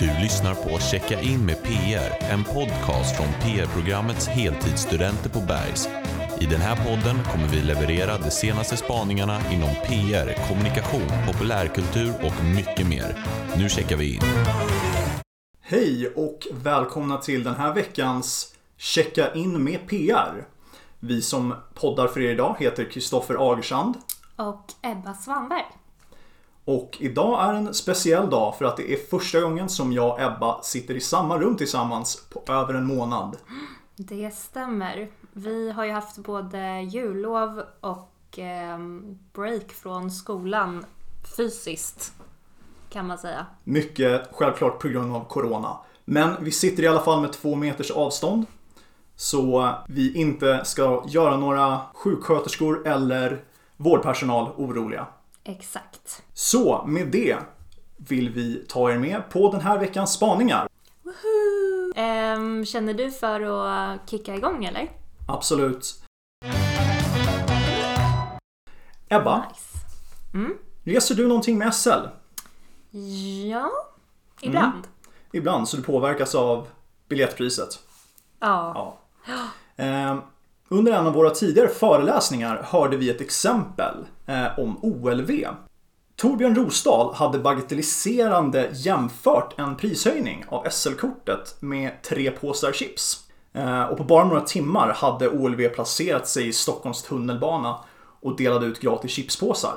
Du lyssnar på Checka in med PR, en podcast från PR-programmets heltidsstudenter på Bergs. I den här podden kommer vi leverera de senaste spaningarna inom PR, kommunikation, populärkultur och mycket mer. Nu checkar vi in. Hej och välkomna till den här veckans Checka in med PR. Vi som poddar för er idag heter Kristoffer Agersand och Ebba Svanberg. Och idag är en speciell dag för att det är första gången som jag och Ebba sitter i samma rum tillsammans på över en månad. Det stämmer. Vi har ju haft både jullov och eh, break från skolan fysiskt kan man säga. Mycket självklart på grund av Corona. Men vi sitter i alla fall med två meters avstånd. Så vi inte ska göra några sjuksköterskor eller vårdpersonal oroliga. Exakt. Så med det vill vi ta er med på den här veckans spaningar. Ehm, känner du för att kicka igång eller? Absolut. Ebba, Nice. Mm. reser du någonting med SL? Ja, ibland. Ibland, så du påverkas av biljettpriset? Ja. Ja. Eh, under en av våra tidigare föreläsningar hörde vi ett exempel eh, om OLV. Torbjörn Rosdahl hade bagatelliserande jämfört en prishöjning av SL-kortet med tre påsar chips. Eh, och på bara några timmar hade OLV placerat sig i Stockholms tunnelbana och delade ut gratis chipspåsar.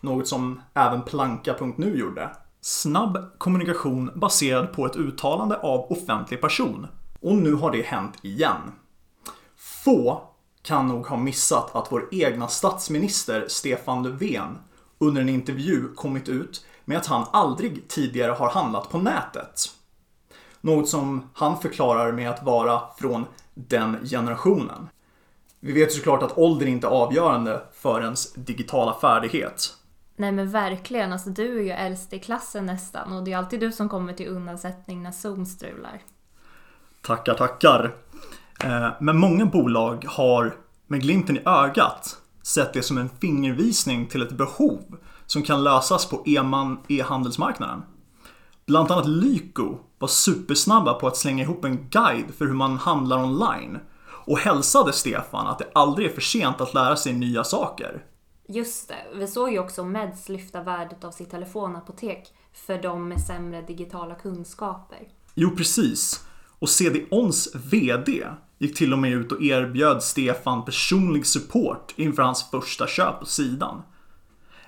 Något som även Planka.nu gjorde. Snabb kommunikation baserad på ett uttalande av offentlig person. Och nu har det hänt igen. Få kan nog ha missat att vår egna statsminister Stefan Löfven under en intervju kommit ut med att han aldrig tidigare har handlat på nätet. Något som han förklarar med att vara från den generationen. Vi vet såklart att ålder inte är avgörande för ens digitala färdighet. Nej men verkligen, alltså du är ju äldst i klassen nästan och det är alltid du som kommer till undsättning när Zoom strular. Tackar, tackar. Eh, Men många bolag har med glimten i ögat sett det som en fingervisning till ett behov som kan lösas på e-handelsmarknaden. Bland annat Lyko var supersnabba på att slänga ihop en guide för hur man handlar online och hälsade Stefan att det aldrig är för sent att lära sig nya saker. Just det, vi såg ju också Meds lyfta värdet av sitt telefonapotek för de med sämre digitala kunskaper. Jo, precis. Och CD-ONs VD gick till och med ut och erbjöd Stefan personlig support inför hans första köp på sidan.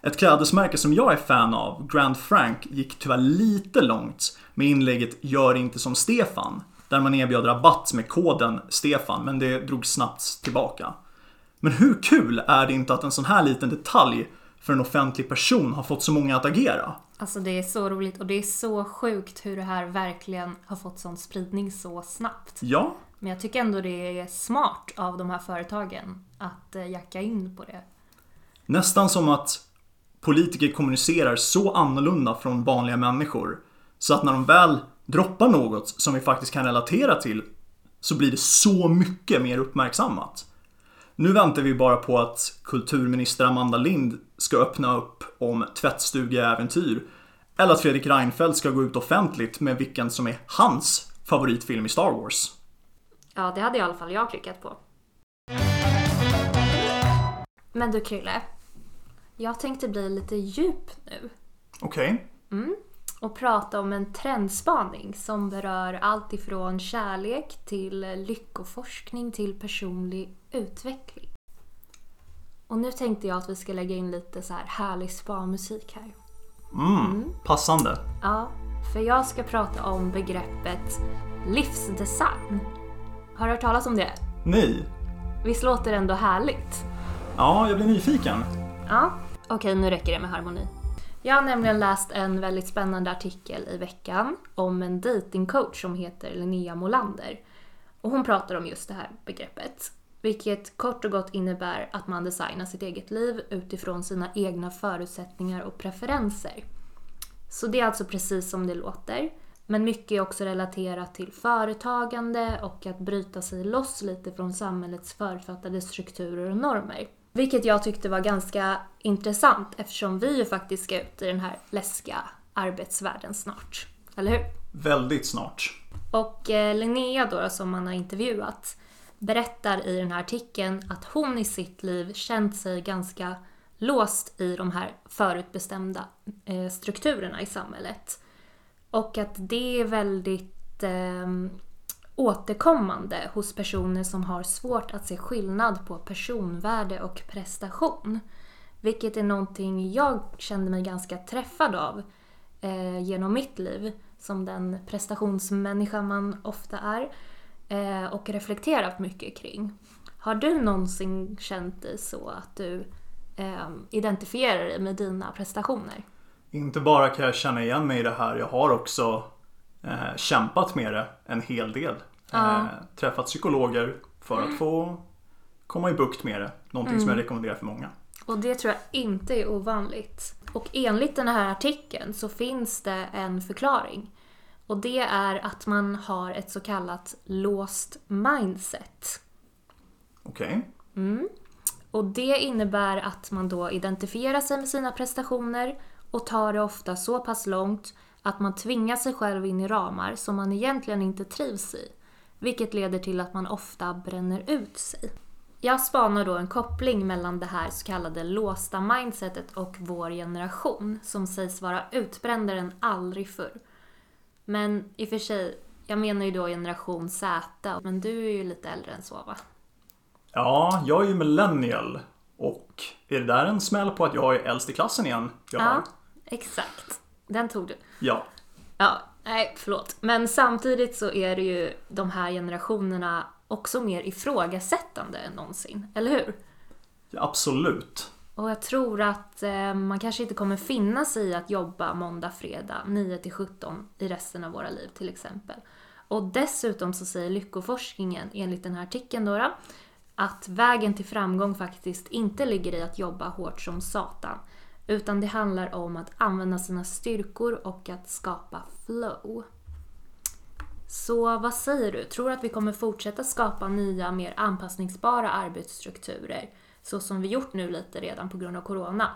Ett klädesmärke som jag är fan av, Grand Frank, gick tyvärr lite långt med inlägget “Gör inte som Stefan” där man erbjöd rabatt med koden Stefan, men det drog snabbt tillbaka. Men hur kul är det inte att en sån här liten detalj för en offentlig person har fått så många att agera? Alltså det är så roligt och det är så sjukt hur det här verkligen har fått sån spridning så snabbt. Ja, Men jag tycker ändå det är smart av de här företagen att eh, jacka in på det. Nästan som att politiker kommunicerar så annorlunda från vanliga människor. Så att när de väl droppar något som vi faktiskt kan relatera till så blir det så mycket mer uppmärksammat. Nu väntar vi bara på att kulturminister Amanda Lind ska öppna upp om tvättstugeäventyr. Eller att Fredrik Reinfeldt ska gå ut offentligt med vilken som är hans favoritfilm i Star Wars. Ja, det hade i alla fall jag klickat på. Men du Krille, jag tänkte bli lite djup nu Okej. och prata om en trendspaning som berör allt ifrån kärlek till lyckoforskning till personlig utveckling. Och nu tänkte jag att vi ska lägga in lite så här härlig spa-musik här. Passande. Ja, för jag ska prata om begreppet livsdesign. Har du hört talas om det? Nej. Visst låter det ändå härligt? Ja, jag blir nyfiken. Ja, okej nu räcker det med harmoni. Jag har nämligen läst en väldigt spännande artikel i veckan om en datingcoach som heter Linnea Molander. Och hon pratar om just det här begreppet. Vilket kort och gott innebär att man designar sitt eget liv utifrån sina egna förutsättningar och preferenser. Så det är alltså precis som det låter. Men mycket är också relaterat till företagande och att bryta sig loss lite från samhällets förutfattade strukturer och normer. Vilket jag tyckte var ganska intressant eftersom vi ju faktiskt ska ut i den här läskiga arbetsvärlden snart. Eller hur? väldigt snart. Och eh, Linnea då, som man har intervjuat, berättar i den här artikeln att hon i sitt liv känt sig ganska låst i de här förutbestämda eh, strukturerna i samhället. Och att det är väldigt eh, återkommande hos personer som har svårt att se skillnad på personvärde och prestation. Vilket är någonting jag kände mig ganska träffad av eh, genom mitt liv som den prestationsmänniska man ofta är eh, och reflekterat mycket kring. Har du någonsin känt dig så att du eh, identifierar dig med dina prestationer? Inte bara kan jag känna igen mig i det här, jag har också eh, kämpat med det en hel del. Ja. Eh, träffat psykologer för att få komma i bukt med det. Någonting som jag rekommenderar för många. Och det tror jag inte är ovanligt. Och enligt den här artikeln så finns det en förklaring. Och det är att man har ett så kallat låst mindset. Okej. Och det innebär att man då identifierar sig med sina prestationer och tar det ofta så pass långt att man tvingar sig själv in i ramar som man egentligen inte trivs i. Vilket leder till att man ofta bränner ut sig. Jag spanar då en koppling mellan det här så kallade låsta mindsetet och vår generation som sägs vara utbrändare än aldrig förr. Men i och för sig, jag menar ju då generation Z, men du är ju lite äldre än så va? Ja, jag är ju millennial. Och är det där en smäll på att jag är äldst i klassen igen? grabbar? Ja, exakt. Den tog du. ja. Ja, nej förlåt. Men samtidigt så är det ju de här generationerna också mer ifrågasättande än någonsin, eller hur? Absolut. Och jag tror att eh, man kanske inte kommer finna sig i att jobba måndag, fredag 9 till 17 i resten av våra liv till exempel. Och dessutom så säger lyckoforskningen enligt den här artikeln då, då att vägen till framgång faktiskt inte ligger i att jobba hårt som satan. Utan det handlar om att använda sina styrkor och att skapa flow. Så vad säger du? Tror du att vi kommer fortsätta skapa nya, mer anpassningsbara arbetsstrukturer? Så som vi gjort nu lite redan på grund av Corona?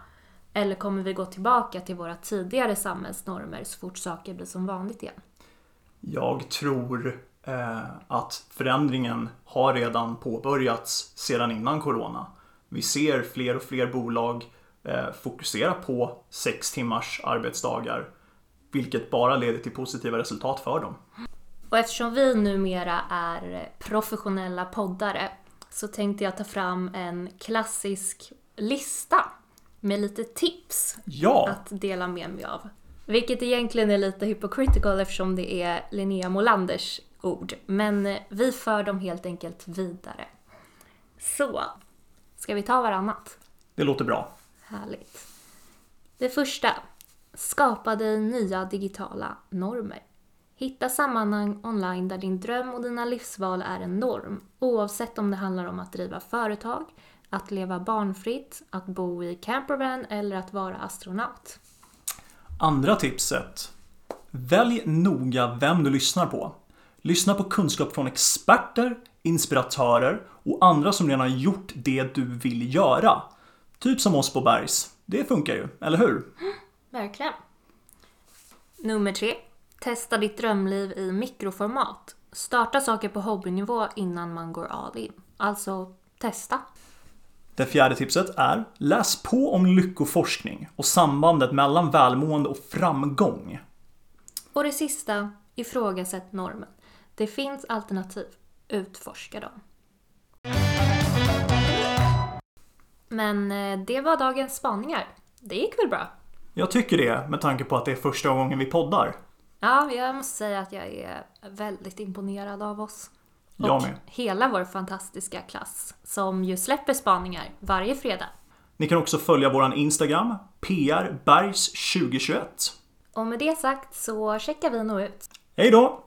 Eller kommer vi gå tillbaka till våra tidigare samhällsnormer så fort saker blir som vanligt igen? Jag tror eh, att förändringen har redan påbörjats sedan innan Corona. Vi ser fler och fler bolag eh, fokusera på sex timmars arbetsdagar. Vilket bara leder till positiva resultat för dem. Och eftersom vi numera är professionella poddare så tänkte jag ta fram en klassisk lista med lite tips Ja, att dela med mig av. Vilket egentligen är lite hypocritical eftersom det är Linnea Molanders ord. Men vi för dem helt enkelt vidare. Så, ska vi ta varannat? det låter bra. Härligt. Det första. Skapa dig nya digitala normer. Hitta sammanhang online där din dröm och dina livsval är en norm. Oavsett om det handlar om att driva företag, att leva barnfritt, att bo i campervan eller att vara astronaut. Andra tipset. Välj noga vem du lyssnar på. Lyssna på kunskap från experter, inspiratörer och andra som redan gjort det du vill göra. Typ som oss på Bergs. Det funkar ju, eller hur? Verkligen. Nummer tre. Testa ditt drömliv i mikroformat. Starta saker på hobbynivå innan man går all in. Alltså, testa. Det fjärde tipset är läs på om lyckoforskning och sambandet mellan välmående och framgång. Och det sista, ifrågasätt normen. Det finns alternativ. Utforska dem. Men eh, det var dagens spaningar. Det gick väl bra? Jag tycker det med tanke på att det är första gången vi poddar. Ja, jag måste säga att jag är väldigt imponerad av oss. Jag och med. hela vår fantastiska klass som ju släpper spaningar varje fredag. Ni kan också följa våran Instagram, prbergs2021. Och med det sagt så checkar vi nog ut. Hej då!